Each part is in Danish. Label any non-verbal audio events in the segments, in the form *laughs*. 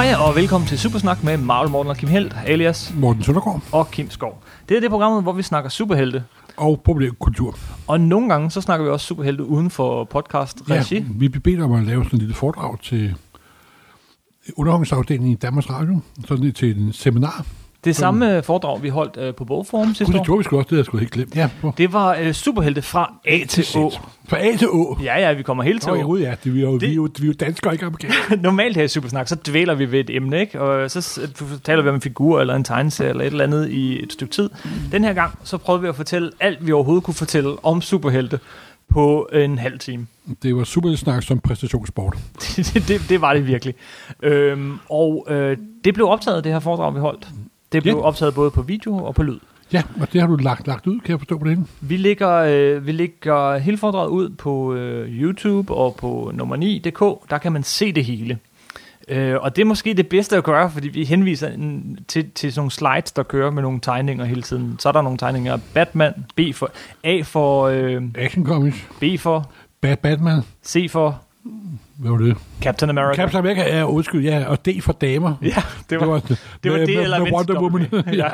Hej og velkommen til Supersnak med Marvel Morten og Kim Helt, alias Morten Søndergaard og Kim Skov. Det er det program, hvor vi snakker superhelte. og populærkultur. Og nogle gange, så snakker vi også superhelte uden for podcast-regi. Ja, vi blev bedt om at lave sådan et lille foredrag til underholdningsafdelingen i Danmarks Radio, sådan til en seminar. Det samme foredrag, vi holdt øh, på Bogforum Gud, sidste det år, gjorde vi også, det jeg sgu helt glemt. Ja, på. det var øh, superhelte fra A til Å. Fra A til Å. Ja, ja, vi kommer helt til Nå, Å. jo, ja, det, vi, er jo, Det- vi, er jo, vi er jo danskere, ikke amerikanere. *laughs* Normalt her i Supersnak, så dvæler vi ved et emne, ikke? Og så taler vi om en figur eller en tegneserie eller et eller andet i et stykke tid. Den her gang, så prøvede vi at fortælle alt, vi overhovedet kunne fortælle om superhelte på en halv time. Det var super snak som præstationssport. *laughs* det, det, det var det virkelig. Øhm, og øh, det blev optaget, det her foredrag, vi holdt. Det blev Ja. optaget både på video og på lyd. Ja, og det har du lagt, lagt ud, kan jeg forstå på det. Vi lægger, øh, vi lægger hele foredraget ud på øh, YouTube og på nummer 9.dk. Der kan man se det hele. Øh, og det er måske det bedste at gøre, fordi vi henviser en, til, til sådan nogle slides, der kører med nogle tegninger hele tiden. Så er der nogle tegninger af Batman, B for, A for, øh, Action Comics, B for, Bad Batman, C for hvad var det? Captain America. Captain America er undskyld, ja, og D for damer. Ja, det var, det, det var med, det med, eller med Wonder Woman. *laughs* ja.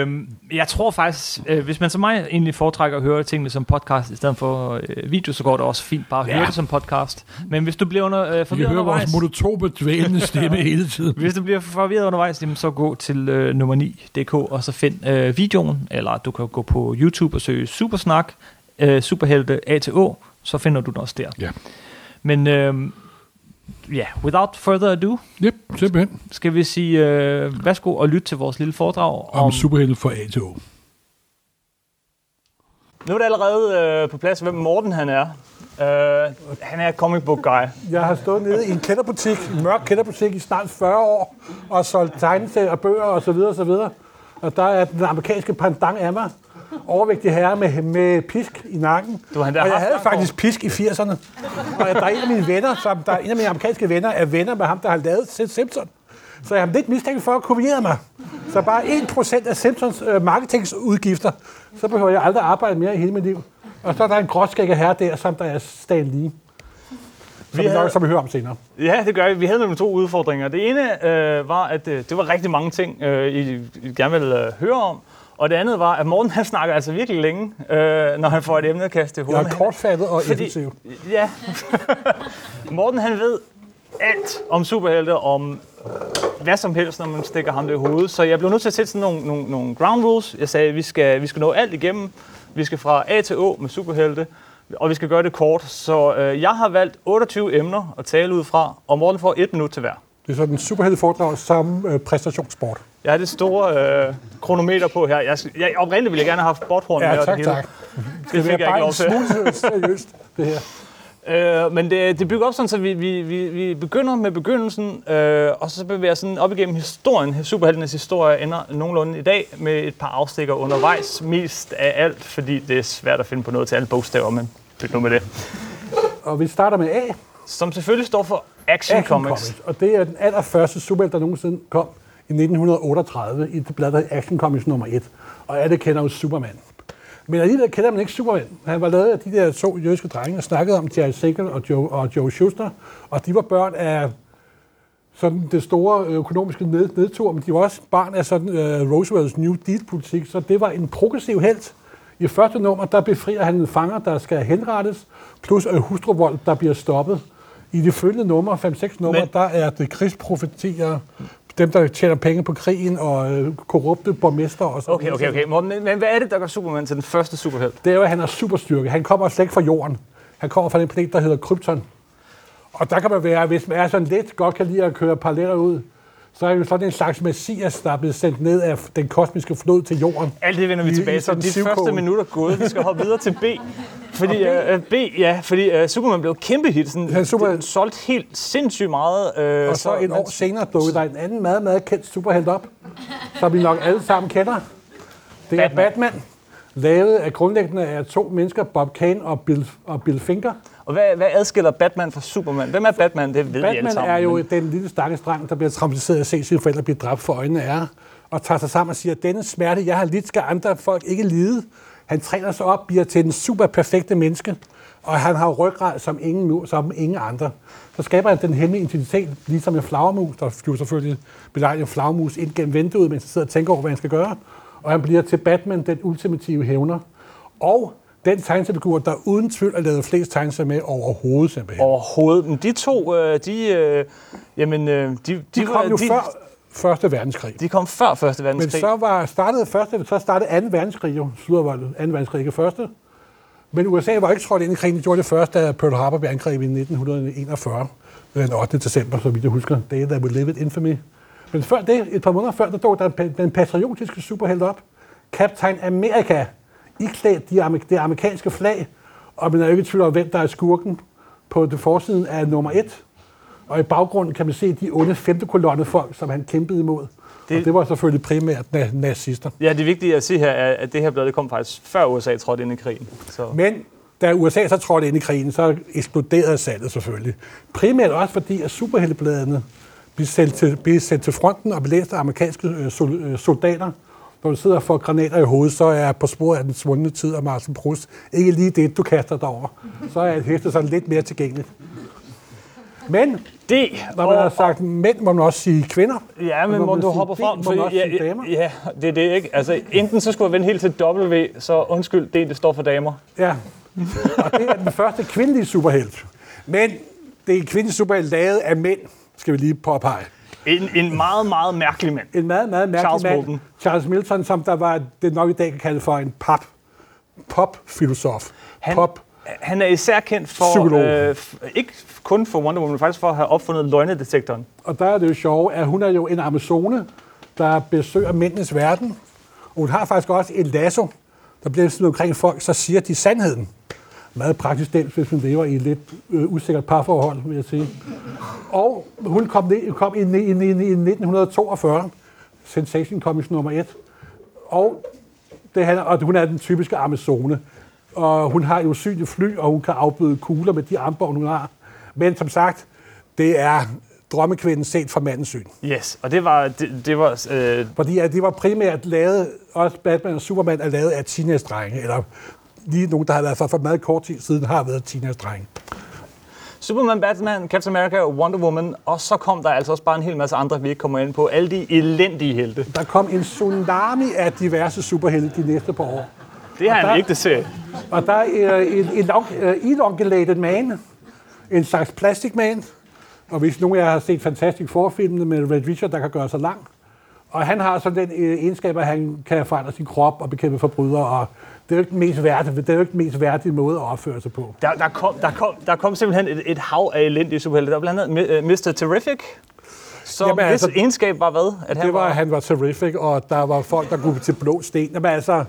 øhm, jeg tror faktisk, øh, hvis man som mig egentlig foretrækker at høre tingene som podcast i stedet for øh, video, så går det også fint bare at Ja. høre det som podcast. Men hvis du bliver under, øh, Vi forvirret hører undervejs, vores monotone dvælende stemme *laughs* hele tiden. hvis du bliver forvirret undervejs, jamen, så gå til øh, nummer 9.dk og så find øh, videoen, eller du kan gå på YouTube og søge Supersnak, øh, Superhelte A til Å, så finder du den også der. Ja. Men øh, ja, without further ado, Yep, simpelthen. skal vi sige øh, værsgo og lytte til vores lille foredrag Om superhelte fra A til Å. Nu er det allerede øh, på plads, hvem Morten han er. Øh, han er comic book guy. Jeg har stået nede i en kælderbutik, en mørk kælderbutik i snart 40 år, og solgt tegneserier og bøger osv. Og, så videre, og, så videre. og der er den amerikanske pandang af mig. Overvægtig herre med, med pisk i nakken. Du endda og jeg havde faktisk pisk i 80'erne. Og der er en af mine venner, som der er en af mine amerikanske venner, er venner med ham, der har lavet Sid Simpson. Så jeg har lidt mistænkt for at kopiere mig. Så bare 1% af Simpsons øh, marketingsudgifter, så behøver jeg aldrig arbejde mere i hele mit liv. Og så er der en gråskægget herre der, som der er Stan Lee. Som, vi havde- nok, som vi hører om senere. Ja, det gør vi. Vi havde nemlig to udfordringer. Det ene øh, var, at øh, det var rigtig mange ting, øh, I, I gerne ville øh, høre om. Og det andet var, at Morten han snakker altså virkelig længe, øh, når han får et emne kastet i Jeg hovedet. er kortfattet og effektiv. Ja. *laughs* Morten han ved alt om superhelte, om hvad som helst, når man stikker ham det i hovedet. Så jeg blev nødt til at sætte sådan nogle, nogle, nogle ground rules. Jeg sagde, at vi skal, vi skal nå alt igennem. Vi skal fra A til Å med superhelte, og vi skal gøre det kort. Så øh, jeg har valgt 28 emner at tale ud fra, og Morten får et minut til hver. Det er sådan en superhelteforedrag som øh, præstationssport. Jeg har det store øh, kronometer på her. Jeg, jeg, oprindeligt ville jeg gerne have haft botthorn med. Ja, tak, det hele. tak. Det fik jeg ikke lov til. smule seriøst, det her. Øh, men det, det bygger op sådan, så vi, vi, vi, vi begynder med begyndelsen, øh, og så bevæger sådan op igennem historien, superheltenes historie, ender nogenlunde i dag med et par afstikker undervejs, mest af alt, fordi det er svært at finde på noget til alle bogstaver, men pyt nu med det. Og vi starter med A, Som selvfølgelig står for Action, Action Comics. Comics. Og det er den allerførste superhelt, der nogensinde kom i 1938 i det blad, der Action Comics nummer 1. Og alle kender jo Superman. Men alligevel kender man ikke Superman. Han var lavet af de der to jødiske drenge, og snakkede om Jerry Siegel og Joe, og Joe Schuster. Og de var børn af sådan det store økonomiske ned, nedtur, men de var også barn af sådan uh, Roosevelts New Deal-politik, så det var en progressiv held. I første nummer, der befrier han en fanger, der skal henrettes, plus uh, hustruvold, der bliver stoppet. I de følgende numre, 5-6 numre, Men- der er det krigsprofetier, dem, der tjener penge på krigen, og øh, korrupte borgmester og sådan Okay, okay, okay. Morten, men, men hvad er det, der gør Superman til den første superhelt? det er jo, at han har superstyrke. Han kommer slet ikke fra jorden. Han kommer fra den planet, der hedder Krypton. Og der kan man være, hvis man er sådan lidt godt kan lide at køre paralleller ud, så er jo sådan en slags messias, der er blevet sendt ned af den kosmiske flod til jorden. Alt det vender vi tilbage til. De første minutter gået. Vi skal hoppe videre til B. *laughs* Fordi, uh, B, ja, fordi uh, Superman blev kæmpe hit. Sådan, Ja, Super- det solgte helt sindssygt meget. Uh, Og så et år senere dukkede der en anden meget, meget kendt superhelt op, som vi nok alle sammen kender. Det er Batman. Batman, lavet af grundlæggende af to mennesker, Bob Kane og Bill, og Bill Finger. Og hvad, hvad adskiller Batman fra Superman? Hvem er Batman? Det ved vi alle Batman sammen. er jo men- den lille stakkels dreng, der bliver traumatiseret at se sine forældre blive dræbt for øjnene af og tager sig sammen og siger, at denne smerte, jeg har lidt, skal andre folk ikke lide. Han træner sig op, bliver til den super perfekte menneske, og han har ryggrad som ingen, nu, som ingen andre. Så skaber han den hemmelige identitet, ligesom en flagermus, der flyver selvfølgelig belejligt en flagermus ind gennem vinduet, mens han sidder og tænker over, hvad han skal gøre. Og han bliver til Batman, den ultimative hævner. Og den tegneseriefigur, der uden tvivl er lavet flest tegneserier med overhovedet simpelthen. Overhovedet. Men de to, øh, de, øh, jamen, øh, de, de, de kom var- jo de, før Første Verdenskrig. De kom før Første Men Verdenskrig. så var startede første, så startede 2. verdenskrig jo. Slutter var det 2. verdenskrig ikke første. Men USA var ikke trådt ind i krigen. De gjorde det først, da Pearl Harbor blev angrebet i 1941. Den 8. december, så vidt jeg husker. Day that we live it infamy. Men før det, et par måneder før, der dog der den patriotiske superhelt op. Captain America. Iklædt de amer- det amerikanske flag. Og man er jo ikke i tvivl om, hvem der er skurken på det forsiden af nummer 1. Og i baggrunden kan man se de onde femte kolonne folk, som han kæmpede imod. Det, og det var selvfølgelig primært na- nazister. Ja, det vigtige at sige her er, at det her blad det kom faktisk før USA trådte ind i krigen. Så. Men da USA så trådte ind i krigen, så eksploderede salget selvfølgelig. Primært også fordi, at superheltebladene blev sendt til, blev sendt til fronten og blev læst af amerikanske øh, sol, øh, soldater. Når du sidder og får granater i hovedet, så er på sporet af den svundne tid af Martin Proust ikke lige det, du kaster dig over. Så er hæftet sådan lidt mere tilgængeligt. Men Det, når man har sagt mænd, må man også sige kvinder. Ja, Og men må du D, frem, må man også ja, sige ja, damer. ja, det er det ikke. Altså, enten så skulle jeg vende helt til W, så undskyld, det, det står for damer. Ja, og det er den første kvindelige superhelt. Men det er en kvindelig superhelt lavet af mænd, skal vi lige påpege. En, en meget, meget mærkelig mand. En meget, meget mærkelig Charles mand, Milton. Charles Milton, som der var det nok i dag kan kalde for en pop, pop-filosof. Han, Pop. Han er især kendt for, Psykolog. øh, ikke kun for Wonder Woman, men faktisk for at have opfundet løgnedetektoren. Og der er det jo sjove, at hun er jo en amazone, der besøger mændenes verden. Og hun har faktisk også et lasso, der bliver sådan omkring folk, så siger de sandheden. Meget praktisk del, hvis man lever i et lidt øh, usikkert parforhold, vil jeg sige. Og hun kom, ned, kom i, i, i, i 1942, Sensation Commission nummer 1. Og, det handler, og hun er den typiske amazone. Og hun har jo usynlige fly, og hun kan afbøde kugler med de armbånd, hun har. Men som sagt, det er drømmekvinden set fra mandens syn. Yes, og det var, det, det var øh, Fordi at det var primært lavet, også Batman og Superman er lavet af teenage-drenge, eller lige nogen, der har været for, for meget kort tid siden, har været teenage-drenge. Superman, Batman, Captain America Wonder Woman, og så kom der altså også bare en hel masse andre, vi ikke kommer ind på. Alle de elendige helte. Der kom en tsunami af diverse superhelte de næste par år. Det har Og en der- ægte serie. Og der er en, en long- øh, elongulated man, en slags plastic man, og hvis nogen af jer har set Fantastic Four-filmene med Red Richard, der kan gøre sig lang, og han har sådan den øh, egenskab, at han kan forandre sin krop og bekæmpe forbrydere, og det er jo ikke den mest værdige, det er jo ikke den mest værdige måde at opføre sig på. Der, der, kom, der, kom, der kom simpelthen et, et hav af elendige superhelte. Der var blandt andet Mr. Terrific, som Jamen, altså, egenskab var hvad? At han Det var, at han var terrific, og der var folk, der kunne til blå sten. Jamen altså,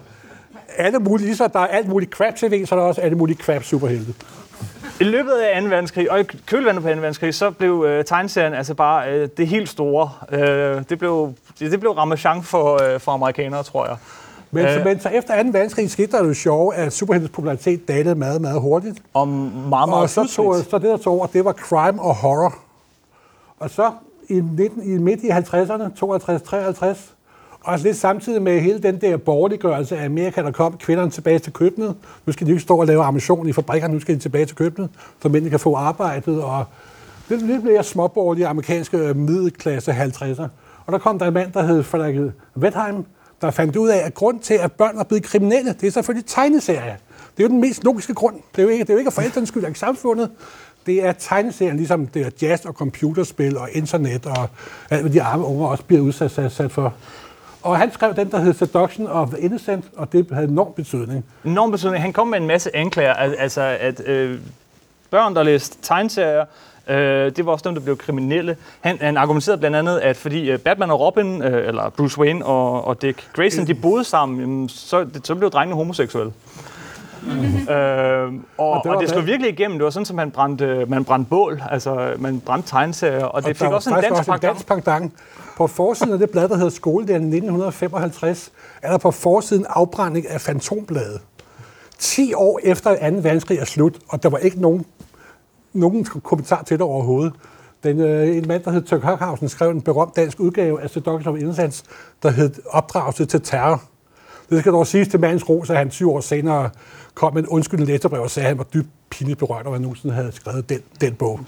alle mulige, lige så der er alt muligt crap tv, så er der også alle mulige crap superhelte. I løbet af 2. verdenskrig, og i kølvandet på 2. verdenskrig, så blev øh, tegneserien altså bare øh, det helt store. Øh, det, blev, det, det blev ramachan for, øh, for amerikanere, tror jeg. Men, Øh. men så efter 2. verdenskrig skete der jo sjove, at superheltes popularitet dalede meget, meget hurtigt. Og meget, meget Og så, tog, så det, der tog over, det var crime og horror. Og så i, 19, i midt i 50'erne, 62-53, og altså lidt samtidig med hele den der borgerliggørelse af Amerika, der kom kvinderne tilbage til køkkenet. Nu skal de ikke stå og lave ammunition i fabrikkerne, nu skal de tilbage til køkkenet, så mændene kan få arbejdet. Og det er lidt mere småborgerlige amerikanske øh, middelklasse 50'er. Og der kom der en mand, der hed Frederik Wettheim, der fandt ud af, at grund til, at børn er blevet kriminelle, det er selvfølgelig tegneserier. Det er jo den mest logiske grund. Det er jo ikke, det er jo ikke forældrenes skyld, ikke samfundet. Det er tegneserien, ligesom det er jazz og computerspil og internet og alt, hvad de arme unger også bliver udsat sat, sat for. Og han skrev den, der hed Seduction of the Innocent, og det havde enorm betydning. enorm betydning. Han kom med en masse anklager, al- altså at øh, børn, der læste tegneserier, øh, det var også dem, der blev kriminelle. Han, han argumenterede blandt andet, at fordi øh, Batman og Robin, øh, eller Bruce Wayne og, og Dick Grayson, de boede sammen, jamen, så, det, så blev drengene homoseksuelle. Mm. Øh, og, og, det og det slog virkelig igennem. Det var sådan, som man brændte, man brændte bål, altså man brændte tegneserier, og det og fik også en dansk også en dansk pendant. På forsiden af det blad, der hedder Skoledagen 1955, er der på forsiden afbrænding af fantombladet. 10 år efter 2. verdenskrig er slut, og der var ikke nogen, nogen kommentar til det overhovedet. Den, øh, en mand, der hed Tørk Hockhausen, skrev en berømt dansk udgave af Seduction of Innocence, der hed Opdragelse til terror. Det skal dog siges til mandens ros, at han 20 år senere kom med en undskyldende læserbrev og sagde, at han var dybt pinligt berørt, over at jeg nogensinde havde skrevet den, den bog.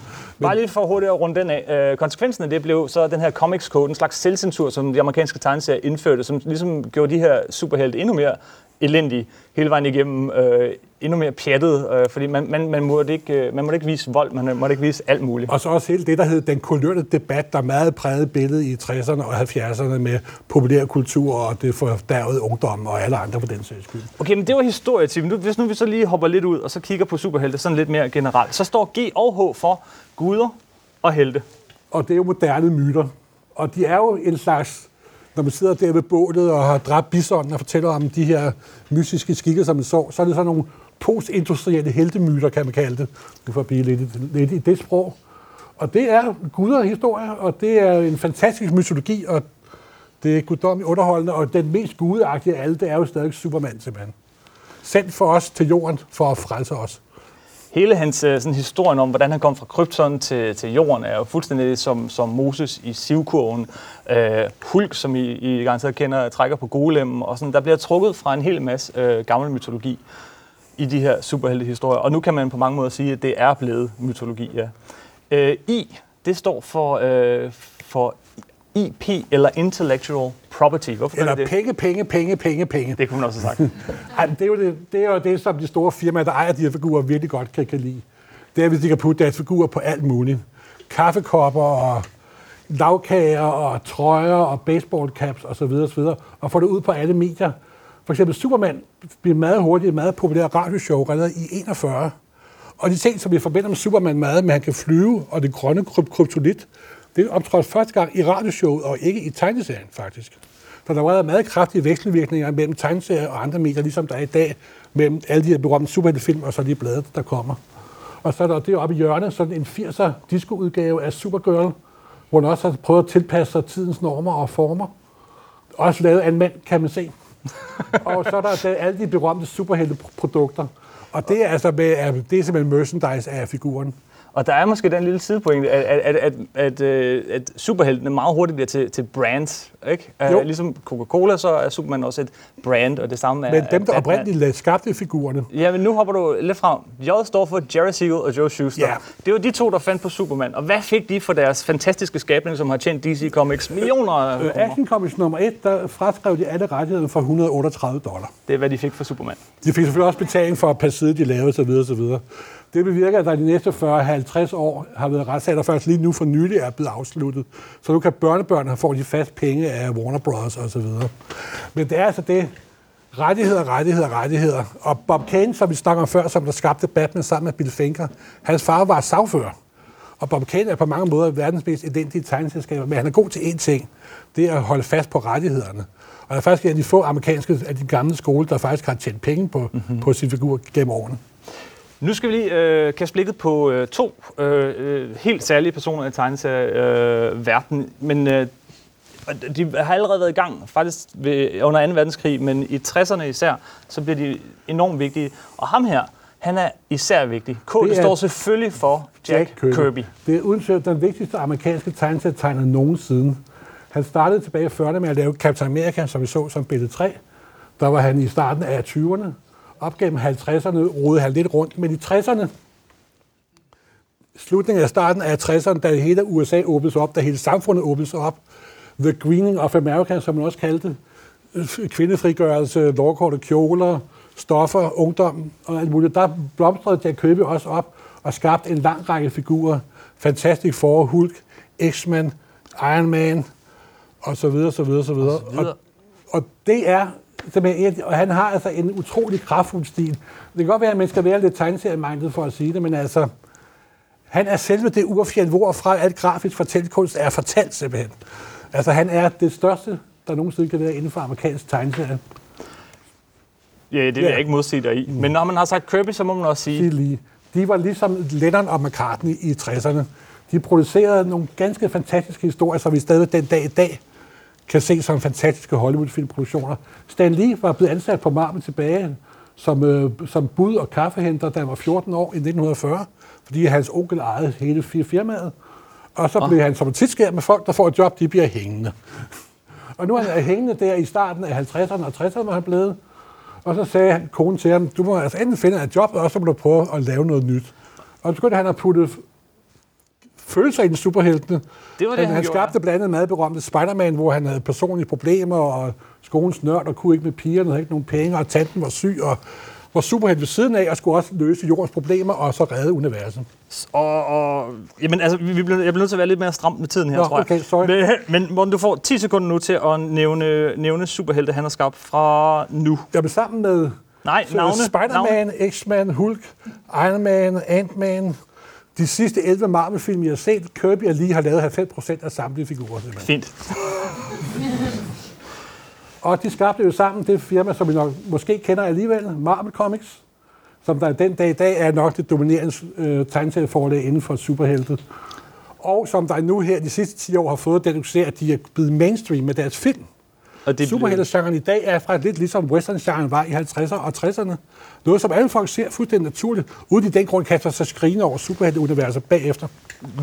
Bare lige for hurtigt at runde den af. Øh, konsekvensen af det blev så den her Comics Code, en slags selvcensur, som de amerikanske tegneserier indførte, som ligesom gjorde de her superhelte endnu mere elendige hele vejen igennem, øh, endnu mere pjattet, øh, fordi man, man, man, måtte ikke, øh, man måtte ikke vise vold, man måtte ikke vise alt muligt. Og så også hele det, der hed den kulørte debat, der meget prægede billedet i 60'erne og 70'erne med populærkultur og det fordærvede ungdom og alle andre på den sags skyld. Okay, men det var historietip. Nu, hvis nu vi så lige hopper lidt ud og så kigger på superhelte sådan lidt mere generelt, så står G og H for guder og helte. Og det er jo moderne myter. Og de er jo en slags når man sidder der ved bålet og har dræbt bisonen og fortæller om de her mystiske skikker, som man så, så er det sådan nogle postindustrielle heltemyter, kan man kalde det. Nu får blive lidt, lidt i det sprog. Og det er guder historie, og det er en fantastisk mytologi, og det er guddommeligt underholdende, og den mest gudeagtige af alle, det er jo stadig Superman, simpelthen. Sendt for os til jorden, for at frelse os hele hans øh, sådan, historien om, hvordan han kom fra krypton til, til jorden, er jo fuldstændig som, som Moses i sivkurven. Øh, Hulk, som I, I garanteret kender, trækker på golem, og sådan, der bliver trukket fra en hel masse øh, gammel mytologi i de her superheltehistorier. Og nu kan man på mange måder sige, at det er blevet mytologi, ja. Øh, I, det står for, øh, for IP, eller Intellectual Property. Hvorfor eller det? penge, penge, penge, penge, penge. Det kunne man også have sagt. *laughs* Ej, det, er jo det, det er jo det, som de store firmaer, der ejer de her figurer, virkelig godt kan, kan lide. Det er, hvis de kan putte deres figurer på alt muligt. Kaffekopper og lavkager og trøjer og baseballcaps osv. osv. Og få det ud på alle medier. For eksempel Superman bliver meget hurtigt et meget populært radioshow allerede i 41. Og de ting, som vi forbinder med Superman meget, med at han kan flyve, og det grønne kryptonit, det optrådte første gang i radioshowet, og ikke i tegneserien faktisk. Så der var meget kraftige vekselvirkninger mellem tegneserier og andre medier, ligesom der er i dag, mellem alle de her berømte superheltefilm og så de blade, der kommer. Og så er der oppe i hjørnet, sådan en 80'er disco-udgave af Supergirl, hvor hun også har prøvet at tilpasse sig tidens normer og former. Også lavet af en mand, kan man se. *laughs* og så er der, der alle de berømte superhelteprodukter. Og det er altså med, det er simpelthen merchandise af figuren. Og der er måske den lille sidepoint, at, at, at, at, at, øh, at superheltene meget hurtigt bliver til, til brands. Ikke? Jo. ligesom Coca-Cola, så er Superman også et brand, og det samme er Men dem, der oprindeligt skabte figurerne. Ja, men nu hopper du lidt frem. J står for Jerry Siegel og Joe Shuster. Ja. Det var de to, der fandt på Superman. Og hvad fik de for deres fantastiske skabning, som har tjent DC Comics millioner af øh, Action Comics nummer 1, der fraskrev de alle rettigheder for 138 dollar. Det er, hvad de fik for Superman. De fik selvfølgelig også betaling for per side, de lavede osv. osv. Det bevirker, at der de næste 40-50 år har været retssager, der først lige nu for nylig er blevet afsluttet. Så nu kan børnebørnene få de fast penge af Warner Bros. osv. Men det er altså det, rettigheder, rettigheder, rettigheder. Og Bob Kane, som vi snakker om før, som der skabte Batman sammen med Bill Finger, hans far var sagfører. Og Bob Kane er på mange måder verdens mest identiske tegneselskaber, men han er god til én ting. Det er at holde fast på rettighederne. Og der er faktisk en af de få amerikanske af de gamle skole, der faktisk har tjent penge på, mm-hmm. på sin figur gennem årene. Nu skal vi lige øh, kaste blikket på øh, to øh, øh helt særlige personer i tegneserieverdenen, øh, men øh, de har allerede været i gang faktisk ved, under 2. verdenskrig, men i 60'erne især, så bliver de enormt vigtige. Og ham her, han er især vigtig. K det, det står selvfølgelig for Jack, Jack Kirby. Kirby. Det er uden tvivl den vigtigste amerikanske tegneserietegner nogensinde. Han startede tilbage i 40'erne med at lave Captain America, som vi så som billede 3. Der var han i starten af 20'erne op gennem 50'erne rodede han lidt rundt, men i 60'erne, slutningen af starten af 60'erne, da hele USA åbnes op, da hele samfundet åbnes op, The Greening of America, som man også kaldte kvindefrigørelse, lovkorte kjoler, stoffer, ungdom og alt muligt. Der blomstrede Jack Kirby også op og skabte en lang række figurer. Fantastic Four, Hulk, X-Men, Iron Man, og så videre, så videre, så videre. Og, og, og det er simpelthen, og han har altså en utrolig kraftfuld stil. Det kan godt være, at man skal være lidt tegneseriemindet for at sige det, men altså, han er selve det urfjeld, hvorfra alt grafisk fortællekunst er fortalt simpelthen. Altså, han er det største, der nogensinde kan være inden for amerikansk tegneserie. Ja, det vil ja. jeg ikke modsige dig i. Mm. Men når man har sagt Kirby, så må man også sige... De, de var ligesom Lennon og McCartney i 60'erne. De producerede nogle ganske fantastiske historier, som vi stadig den dag i dag kan se som fantastiske Hollywood-filmproduktioner. Stan Lee var blevet ansat på Marvel tilbage som, øh, som bud- og kaffehenter, da han var 14 år i 1940, fordi hans onkel ejede hele firmaet. Og så blev han som tit sker med folk, der får et job, de bliver hængende. Og nu er han hængende der i starten af 50'erne og 60'erne, hvor han blevet. Og så sagde han, konen til ham, du må altså enten finde et job, og så må du prøve at lave noget nyt. Og så begyndte han at putte følelser i den superheltene. Det var det, han, han han gjorde, skabte blandt andet meget berømte Spider-Man, hvor han havde personlige problemer, og skolens nørd, og kunne ikke med pigerne, havde ikke nogen penge, og tanten var syg, og var superhelt ved siden af, og skulle også løse jordens problemer, og så redde universet. Og, og jamen, altså, vi, bliver, jeg bliver nødt til at være lidt mere stram med tiden her, Nå, tror jeg. okay, sorry. Men, men Morten, du får 10 sekunder nu til at nævne, nævne superhelte, han har skabt fra nu. Blev sammen med Nej, navne. Spider-Man, X-Man, Hulk, Iron Man, Ant-Man. De sidste 11 Marvel-film, jeg har set, Kirby og lige har lavet 90% af samtlige figurer. Simpelthen. Fint. *laughs* Og de skabte jo sammen det firma, som vi nok måske kender alligevel, Marvel Comics, som der den dag i dag er nok det dominerende øh, tegneserieforlag inden for superhelte. Og som der nu her de sidste 10 år har fået den succes, at de er blevet mainstream med deres film. Og det Superheltegenren i dag er fra lidt ligesom western var i 50'erne og 60'erne. Noget, som alle folk ser fuldstændig naturligt, uden i den grund kaster sig skrigende over superhelteuniverset bagefter.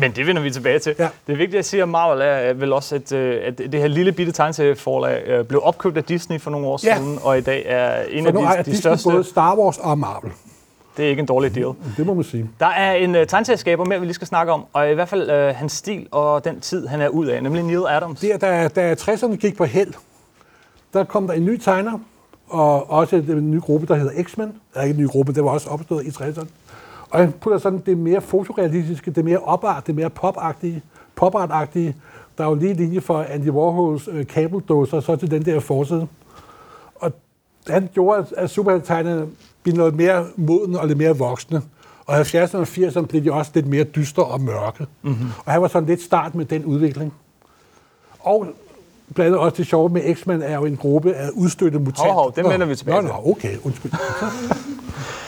Men det vender vi tilbage til. Ja. Det er vigtigt at sige, at Marvel er vel også, at, øh, at det her lille bitte tegneserieforlag øh, blev opkøbt af Disney for nogle år Ja. siden, og i dag er en For af de, de Disney største. både Star Wars og Marvel. Det er ikke en dårlig deal. Det må man sige. Der er en uh, tegneserieskaber mere, vi lige skal snakke om, og i hvert fald uh, hans stil og den tid, han er ud af, nemlig Neil Adams. Der, da, da 60'erne gik på held, der kom der en ny tegner, og også en ny gruppe, der hedder X-Men. Der er ikke en ny gruppe, det var også opstået i 60'erne. Og han putter sådan det mere fotorealistiske, det mere opart, det mere pop-agtige, pop-art-agtige. Der er jo lige linje for Andy Warhols øh, kabeldåser, så til den der forside. Og han gjorde, at- superheltegnerne blev noget mere moden og lidt mere voksne. Og i 70'erne og 80'erne blev de også lidt mere dystre og mørke. Mm-hmm. Og han var sådan lidt start med den udvikling. Og blandt andet også det sjove med X-Men er jo en gruppe af udstødte mutanter. Hov, hov, dem Nå, vender vi tilbage nå, til. Nå, okay, undskyld.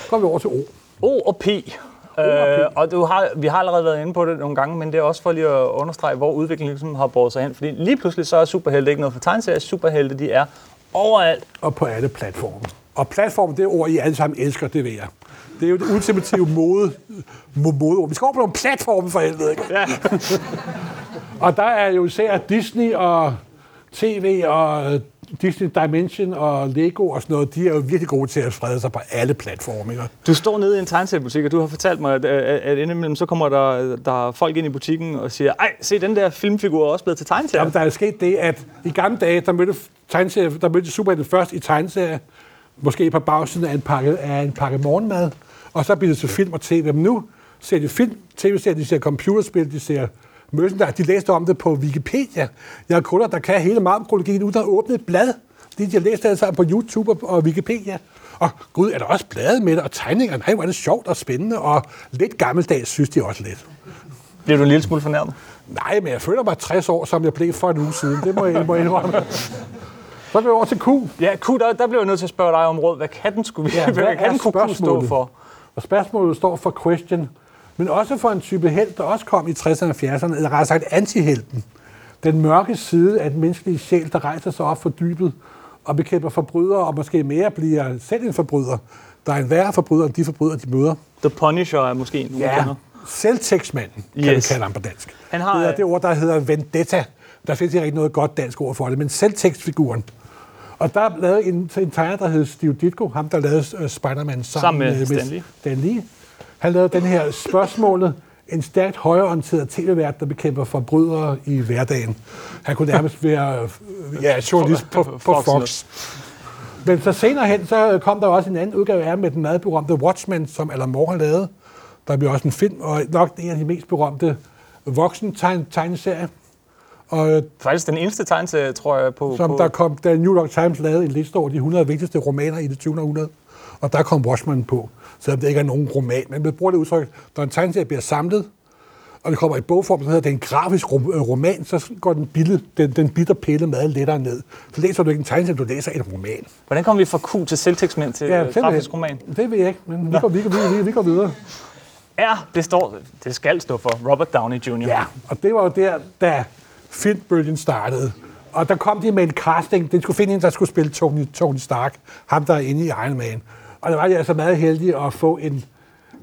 Så går vi over til O. O og P. Øh, og du har, vi har allerede været inde på det nogle gange, men det er også for lige at understrege, hvor udviklingen ligesom har båret sig hen. Fordi lige pludselig så er superhelte ikke noget for tegneserier. Superhelte, de er overalt. Og på alle platforme. Og platform, det er ord, I alle sammen elsker, det ved jeg. Det er jo det ultimative *laughs* mode, mo- modeord. Vi skal over på nogle platforme for helvede, ikke? Ja. Og der er jo især Disney og TV og øh, Disney Dimension og Lego og sådan noget, de er jo virkelig gode til at sprede sig på alle platforme. Ikke? Du står nede i en tegneseriebutik, og du har fortalt mig, at, at, at indimellem så kommer der, der er folk ind i butikken og siger, ej, se, den der filmfigur er også blevet til tegneserier. Jamen, der er sket det, at i gamle dage, der mødte, tegneserie, der mødte Superhelten først i tegneserie, måske på bagsiden af en pakke, af en pakke morgenmad, og så bliver det til film og tv. Men nu ser de film, tv-serier, de ser computerspil, de ser merchandise, de læste om det på Wikipedia. Jeg har kunder, der kan hele marmkrologien uden at åbne et blad. De, de har læst det sammen på YouTube og- Wikipedia. Og gud, er der også blade med det, og tegninger? Nej, hvor er det sjovt og spændende, og lidt gammeldags synes de også lidt. Bliver du en lille smule fornærmet? Nej, men jeg føler mig 60 år, som jeg blev for en uge siden. Det må jeg, må jeg indrømme. Så går vi over til Q. Ja, Q, der, der bliver jeg nødt til at spørge dig om råd. Hvad kan den, skulle Ja, *laughs* hvad hvad kan den kunne stå for? Og spørgsmålet står for question, men også for en type held, der også kom i 60'erne og 70'erne, eller rettere sagt antihelten. Den mørke side af den menneskelige sjæl, der rejser sig op for dybet og bekæmper forbrydere, og måske mere bliver selv en forbryder. Der er en værre forbryder end de forbrydere, de møder. The Punisher er måske en, ja. kender. Selvtægtsmanden, kan Yes. vi kalde ham på dansk. Han har- det er det ord, der hedder vendetta. Der findes ikke rigtig noget godt dansk ord for det, men selvtekstfiguren. Og der er lavet en, en tegner, der hedder Steve Ditko, ham der lavede uh, Spider-Man sammen, Sammen med Stan Lee. Stan Lee. Han lavede den her spørgsmålet, en stærkt højreorienteret tv-vært, der bekæmper forbrydere i hverdagen. Han kunne nærmest være øh, ja, journalist på, på Fox. Men så senere hen, så kom der også en anden udgave af med den meget berømte Watchmen, som Alan Moore har lavet. Der bliver også en film, og nok en af de mest berømte voksen tegneserier. Og øh, Faktisk den eneste tegneserie, tror jeg, på... som på der kom, da New York Times lavede en liste over de 100 vigtigste romaner i det 20. århundrede, og der kom Watchmen på, selvom det ikke er nogen roman. Men man bruger det udtryk, når en tegneserie bliver samlet, og det kommer i bogform, så hedder det en grafisk øh, roman, så går den, bille, den, den bitter pille meget lettere ned. Så læser du ikke en tegneserie, du læser en roman. Hvordan kommer vi fra Q til selvtægtsmænd til ja, simpelthen. grafisk roman? Det ved jeg ikke, men vi går, vi, går, vi, vi, vi går videre. R, det står, det skal stå for Robert Downey Jr. Ja, og det var jo der, da filmbølgen startede. Og der kom de med en casting. Den skulle finde en, der skulle spille Tony, Tony Stark. Ham, der er inde i Iron Man. Og der var de altså meget heldige at få en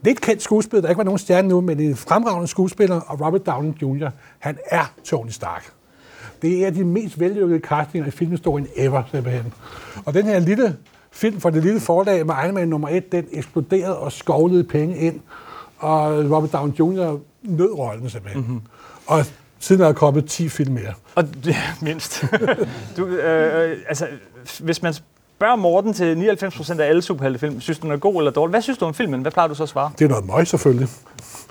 lidt kendt skuespiller, der ikke var nogen stjerne nu, men en fremragende skuespiller, og Robert Downey Jr., han er Tony Stark. Det er de mest vellykkede castinger i filmhistorien ever, simpelthen. Og den her lille film for det lille forlag med Iron Man nummer 1, den eksploderede og skovlede penge ind, og Robert Downey Jr. nød rollen simpelthen. Mm-hmm. Og siden er der kommet 10 film mere. Og *laughs* ja, mindst. *laughs* du, øh, øh, altså, hvis man spørger Morten til 99% af alle superheltefilm, synes du, den er god eller dårlig? Hvad synes du om filmen? Hvad plejer du så at svare? Det er noget møg selvfølgelig.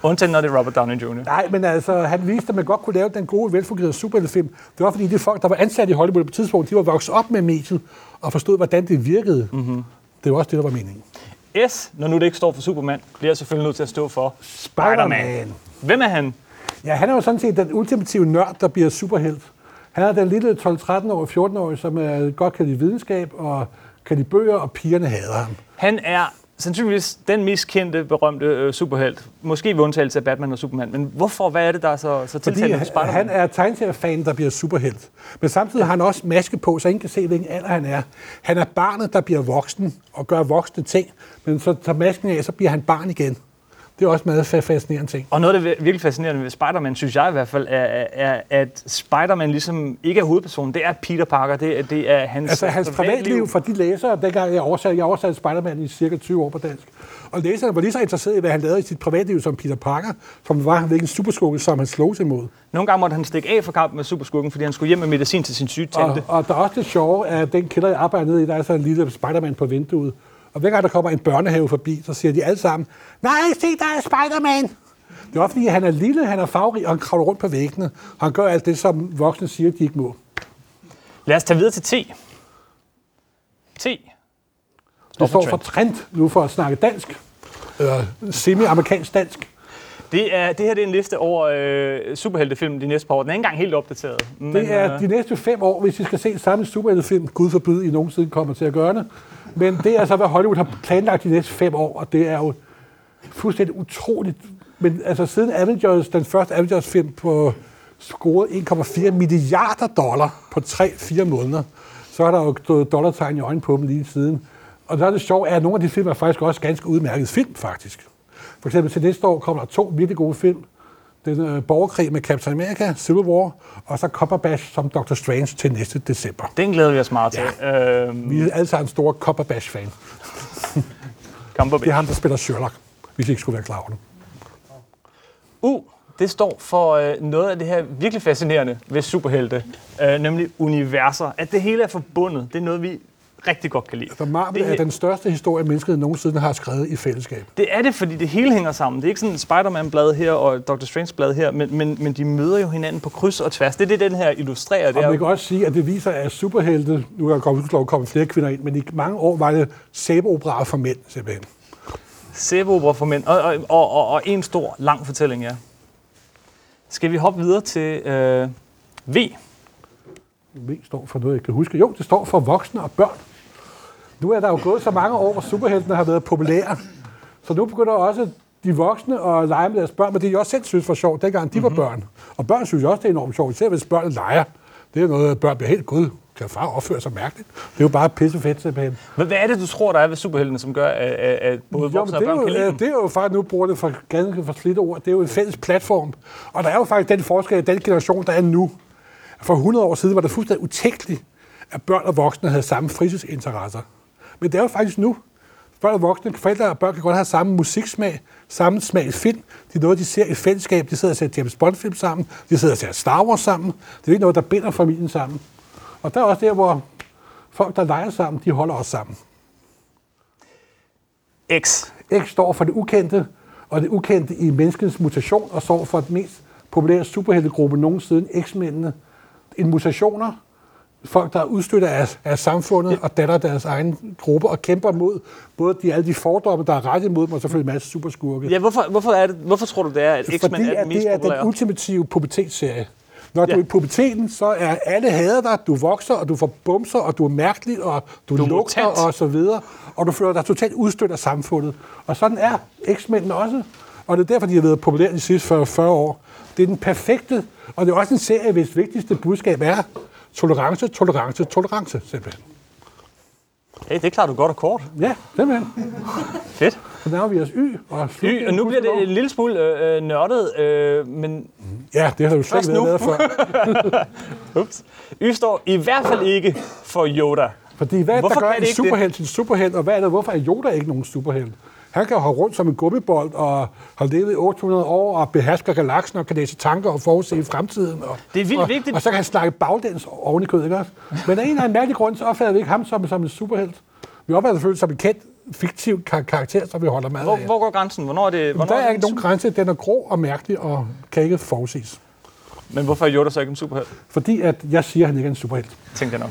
Undtagen når det er Robert Downey Jr. Nej, men altså, han viste, at man godt kunne lave den gode, velfungerende superheltefilm. Det var fordi, de folk, der var ansat i Hollywood på et tidspunkt, de var vokset op med mediet og forstod, hvordan det virkede. Mm-hmm. Det var også det, der var meningen. S, når nu det ikke står for Superman, bliver selvfølgelig nødt til at stå for Spider-Man. Hvem er han? Ja, han er jo sådan set den ultimative nørd, der bliver superhelt. Han er den lille 12-13-årige, 14-årige, som er godt kan lide videnskab og kan lide bøger, og pigerne hader ham. Han er sandsynligvis den mest kendte, berømte øh, superhelt. Måske ved undtagelse af Batman og Superman. Men hvorfor? Hvad er det, der er så, så Fordi tiltalende ved Spider-Man? han er tegneseriefan, der bliver superhelt. Men samtidig har han også maske på, så ingen kan se, hvilken alder han er. Han er barnet, der bliver voksen og gør voksne ting. Men så tager masken af, så bliver han barn igen. Det er også meget fa- fascinerende ting. Og noget af det virkelig fascinerende ved Spider-Man, synes jeg i hvert fald, er, er at Spider-Man ligesom ikke er hovedpersonen. Det er Peter Parker. Det er, det er hans, Altså hans privatliv for de læsere, dengang jeg oversatte, jeg oversatte Spider-Man i cirka 20 år på dansk. Og læserne var lige så interesseret i, hvad han lavede i sit privatliv som Peter Parker, som var hvilken superskugge, som han slog sig imod. Nogle gange måtte han stikke af for kampen med Superskurken, fordi han skulle hjem med medicin til sin syge tante. Og, og der er også det sjove, at den kælder, jeg arbejder nede i, der er så en lille Spider-Man på vinduet. Og hver gang der kommer en børnehave forbi, så siger de alle sammen, nej, se, der er Spider-Man! Det er også fordi, han er lille, han er farverig, og han kravler rundt på væggene. Han gør alt det, som voksne siger, de ikke må. Lad os tage videre til T. T. Det står for Trent, nu for at snakke dansk. Eller semi-amerikansk dansk. Det, er, det her det er en liste over øh, superheltefilm de næste par år. Den er ikke engang helt opdateret. Men, Det er øh, de næste fem år, hvis I skal se samme superheltefilm. Gud forbyde, I nogensinde kommer til at gøre det. Men det er altså, hvad Hollywood har planlagt de næste fem år, og det er jo fuldstændig utroligt. Men altså siden Avengers, den første Avengers-film på scoret 1,4 milliarder dollar på 3-4 måneder, så er der jo stået dollartegn i øjnene på dem lige siden. Og der er det sjovt, at nogle af de film er faktisk også ganske udmærket film, faktisk. For eksempel til næste år kommer der to virkelig gode film. Den øh, borgerkrig med Captain America, Civil War, og så Copperbash som Doctor Strange til næste december. den glæder vi os meget til. Ja. Øh, Vi er alle sammen store Copperbash-fan. Det er ham, der spiller Sherlock, hvis I ikke skulle være klar over det. U, det står for øh, noget af det her virkelig fascinerende ved superhelte, øh, nemlig universer. At det hele er forbundet. Det er noget, vi rigtig godt kan lide. For Marvel det, er den største historie, mennesket nogensinde har skrevet i fællesskab. det er det, fordi det hele hænger sammen. Det er ikke sådan et Spider-Man-blad her og Doctor Strange-blad her, men, men, men de møder jo hinanden på kryds og tværs. Det er det, den her illustrerer. Det Og er, man kan også sige, at det viser, at superhelte, nu er der kommet, lov kommet flere kvinder ind, men i mange år var det sæbeoperaer for mænd, simpelthen. sæbeopera for mænd. Og, og, og, og, og en stor, lang fortælling, ja. Skal vi hoppe videre til øh, V? V står for noget, jeg kan huske. Jo, det står for voksne og børn. Nu er der jo gået så mange år, hvor superheltene har været populære. Så nu begynder også de voksne at lege med deres børn, men det de også selv synes var sjovt, dengang de var børn. Og børn synes også, det er enormt sjovt, især hvis børn leger. Det er noget, børn bliver helt gud. Kan far opføre sig mærkeligt? Det er jo bare pissefedt, simpelthen. Hvad, hvad er det, du tror, der er ved superheltene, som gør, at, at, både Jo, voksne men og det, er børn kan lide jo, dem? øh, det er jo faktisk, nu bruger det for ganske for slidt ord, det er jo en fælles platform. Og der er jo faktisk den forskel i den generation, der er nu. For 100 år siden var det fuldstændig utænkeligt, at børn og voksne havde samme fritidsinteresser. Men det er jo faktisk nu. Børn og voksne, forældre og børn kan godt have samme musiksmag, samme smag i film. Det er noget, de ser i fællesskab. De sidder og ser James Bond-film sammen. De sidder og ser Star Wars sammen. Det er ikke noget, der binder familien sammen. Og der er også der, hvor folk, der leger sammen, de holder også sammen. X. X står for det ukendte, og det ukendte i menneskets mutation, og står for den mest populære superheltegruppe nogensinde, X-mændene. En mutationer, folk, der er udstødt af, af samfundet og datter deres egen gruppe og kæmper mod både de, alle de fordomme, der er rettet mod dem, og selvfølgelig en masse superskurke. Ja, hvorfor, hvorfor, er det, hvorfor tror du, det er, at X-Men Fordi er den mest det er den populære? ultimative pubertetsserie. Når Ja. du er i puberteten, så er alle hader dig, du vokser, og du får bumser, og du er mærkelig, og du, Du er lugter, og så videre. Og du føler dig totalt udstødt af samfundet. Og sådan er X-mændene også. Og det er derfor, de har været populære de sidste 40, 40 år. Det er den perfekte, og det er også en serie, hvis vigtigste budskab er tolerance, tolerance, tolerance, simpelthen. Hey, det klarer du godt og kort. Ja, simpelthen. *laughs* Fedt. Så nærmer vi os Y. Og, Y, og nu bliver det en lille smule øh, øh, nørdet, øh, men Ja, det har du slet ikke været før. *laughs* ups. Y står i hvert fald ikke for Yoda. Fordi hvad er Hvorfor der gør en superhelt til en superhelt, og hvad er det, hvorfor er Yoda ikke nogen superhelt? Han kan have rundt som en gummibold og har levet i 800 år og behersker galaksen og kan læse tanker og forudse fremtiden. Og, Det er vildt og, vigtigt. Og så kan han snakke baglæns oven i kødet, ikke også? Men af en eller anden mærkelig grund, så opfatter vi ikke ham som, som en superhelt. Vi opfatter selvfølgelig som en kendt, fiktiv kar- karakter, som vi holder meget Hvor, af. hvor går grænsen? Hvornår er det, hvornår der er det ikke nogen grænse. Den er grå og mærkelig og kan ikke forudses. Men hvorfor er Yoda så ikke en superhelt? Fordi at jeg siger, at han ikke er en superhelt. Tænkte jeg nok.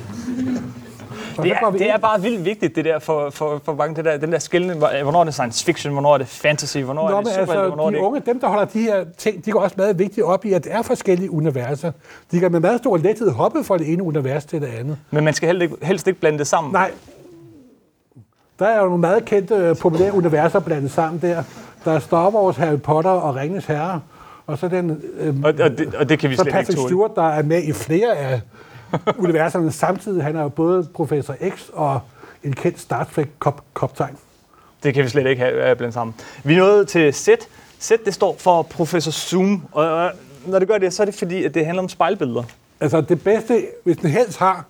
Det er, det er bare vildt vigtigt, det der for, for, for mange, det der, den der skældning. Hvornår er det science fiction, hvornår er det fantasy, hvornår Nå, er det superhelte, hvornår altså, er de det ikke? unge, dem der holder de her ting, de går også meget vigtigt op i, at det er forskellige universer. De kan med meget stor lethed hoppe fra det ene univers til det andet. Men man skal helst ikke, helst ikke blande det sammen. Nej, der er jo nogle meget kendte, øh, populære universer blandet sammen der. Der er Star Wars, Harry Potter og Ringens Herre. Og så den øh, Og, og, det, og det kan vi slet ikke Patrick tåle. Stewart, der er med i flere af universerne samtidig. Han er jo både Professor X og en kendt Star Trek-koptegn. Det kan vi slet ikke have have blandet sammen. Vi nået til Z. Z, det står for Professor Zoom. Og øh, når det gør det, så er det fordi, at det handler om spejlbilleder. Altså det bedste, hvis en held har,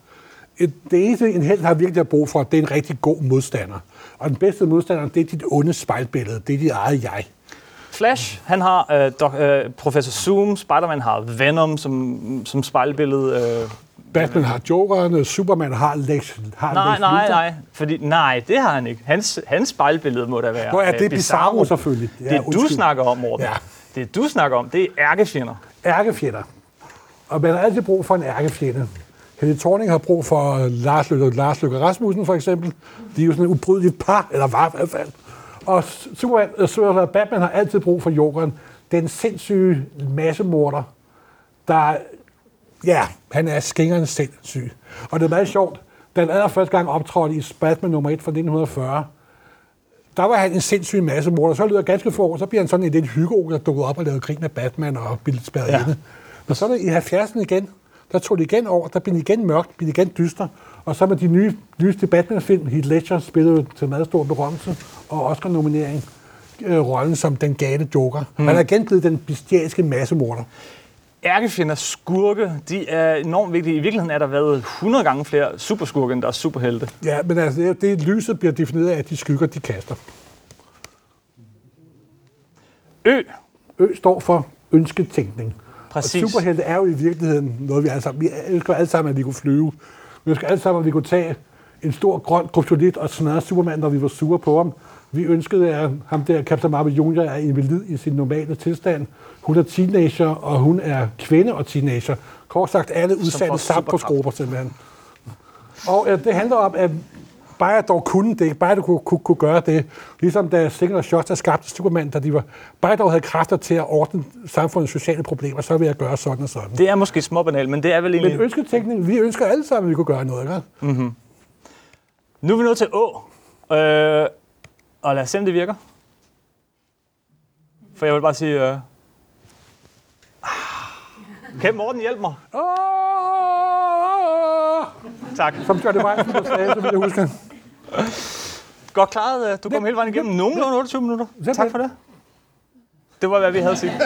et, det eneste en held har virkelig brug for, det er en rigtig god modstander. Og den bedste modstander, det er dit onde spejlbillede. Det er dit eget jeg. Flash, han har øh, dok, øh, Professor Zoom, Spider-Man har Venom som, som spejlbillede. Øh. Batman har Jokeren, Superman har Lex, har Nej, Lex nej, Luthor. nej. Fordi, nej, det har han ikke. Hans, hans spejlbillede må da være Nå ja, det er øh, Bizarro selvfølgelig. Ja, det, du undskyld. snakker om, Morten. Ja. Det, du snakker om, det er ærkefjender. Ærkefjender. Og man har altid brug for en ærkefjende. Helle Thorning har brug for Lars Løkke, Lars Løkke Rasmussen for eksempel. De er jo sådan et ubrydeligt par, eller var i hvert fald. Og Superman, øh, så Batman har altid brug for Jokeren. Den sindssyge massemorder, der... Ja, han er skængeren sindssyg. Og det er meget sjovt. Den allerførste gang optrådte i Batman nummer 1 fra 1940, der var han en sindssyg masse morder. Så lyder ganske få år, så bliver han sådan en lidt hygge der dukkede op og lavede krig med Batman og blev spærret Ja. ja. inde. Men så er det i 70'erne igen, der tog det igen over, der blev det igen mørkt, blev det igen dyster. Og så med de nye, nyeste Batman-film, Heath Ledger spillede til meget stor berømmelse, og Oscar-nominering, øh, rollen som den gale Joker. Mm. Han er igen blevet den bestialske massemorder. Ærkefjender, skurke, de er enormt vigtige. I virkeligheden er der været 100 gange flere superskurke, end der er superhelte. Ja, men altså, det, det lyset bliver defineret af de skygger, de kaster. Ø, Ø står for ønsketænkning. Præcis. Og superhelte er jo i virkeligheden noget, vi alle sammen... Vi ønsker alle sammen, at vi kunne flyve. Vi ønsker alle sammen, at vi kunne tage en stor grøn kryptonit og smadre Superman, når vi var sure på ham. Vi ønskede, at ham der, Captain Marvel Jr., er invalid i sin normale tilstand. Hun er teenager, og hun er kvinde og teenager. Kort sagt, alle udsatte samt på skruber, simpelthen. Og øh, det handler om, at bare jeg dog kunne det, bare du kunne, kunne, kunne gøre det, ligesom da Singer og Schuster skabte Superman, da de var, bare jeg dog havde kræfter til at ordne samfundets sociale problemer, så vil jeg gøre sådan og sådan. det er måske småbanalt, men det er vel egentlig... Men ønsketænkning, vi ønsker alle sammen, at vi kunne gøre noget, ikke? Nu er vi nået til Å. Øh, og lad os se, om det virker. For jeg vil bare sige... Øh... ah. Kan Morten hjælpe mig? Åh! Tak. Som gør det mig, som du sagde, så vil jeg huske. Godt klaret. øh, Du kom hele vejen igennem nogenlunde 28 minutter. Tak for det. Det var, hvad vi havde at sige. *laughs*